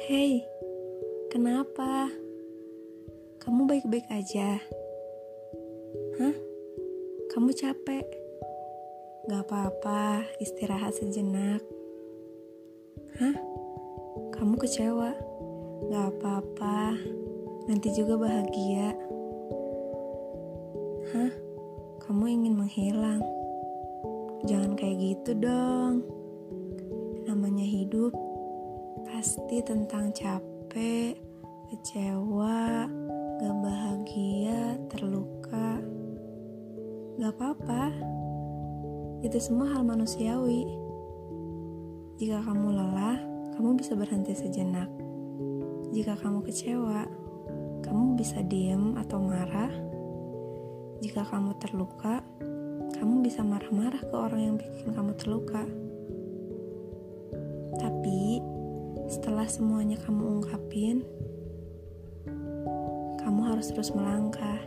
Hei, kenapa? Kamu baik-baik aja? Hah? Kamu capek? Gak apa-apa, istirahat sejenak. Hah? Kamu kecewa? Gak apa-apa, nanti juga bahagia. Hah? Kamu ingin menghilang? Jangan kayak gitu dong. Namanya hidup pasti tentang capek, kecewa, gak bahagia, terluka. Gak apa-apa, itu semua hal manusiawi. Jika kamu lelah, kamu bisa berhenti sejenak. Jika kamu kecewa, kamu bisa diem atau marah. Jika kamu terluka, kamu bisa marah-marah ke orang yang bikin kamu terluka. Tapi setelah semuanya kamu ungkapin, kamu harus terus melangkah.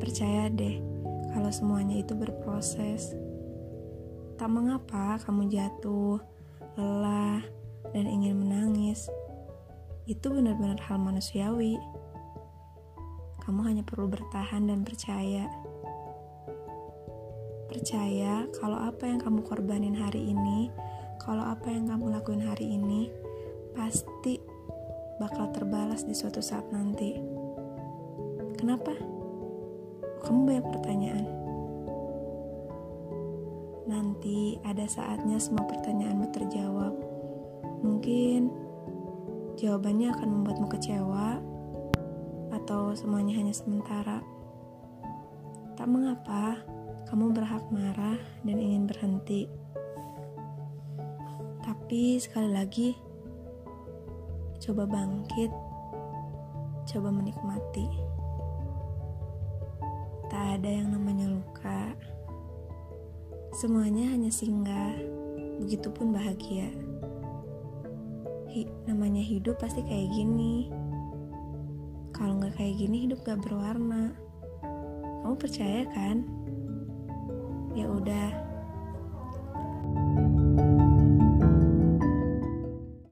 Percaya deh, kalau semuanya itu berproses. Tak mengapa kamu jatuh, lelah, dan ingin menangis. Itu benar-benar hal manusiawi. Kamu hanya perlu bertahan dan percaya. Percaya kalau apa yang kamu korbanin hari ini, kalau apa yang kamu lakuin hari ini, pasti bakal terbalas di suatu saat nanti. Kenapa? Kamu banyak pertanyaan. Nanti ada saatnya semua pertanyaanmu terjawab. Mungkin jawabannya akan membuatmu kecewa, atau semuanya hanya sementara. Tak mengapa, kamu berhak marah dan ingin berhenti. Tapi sekali lagi, coba bangkit, coba menikmati. Tak ada yang namanya luka. Semuanya hanya singgah, begitupun bahagia. Hi, namanya hidup pasti kayak gini. Kalau nggak kayak gini hidup gak berwarna. Kamu percaya kan? Ya udah,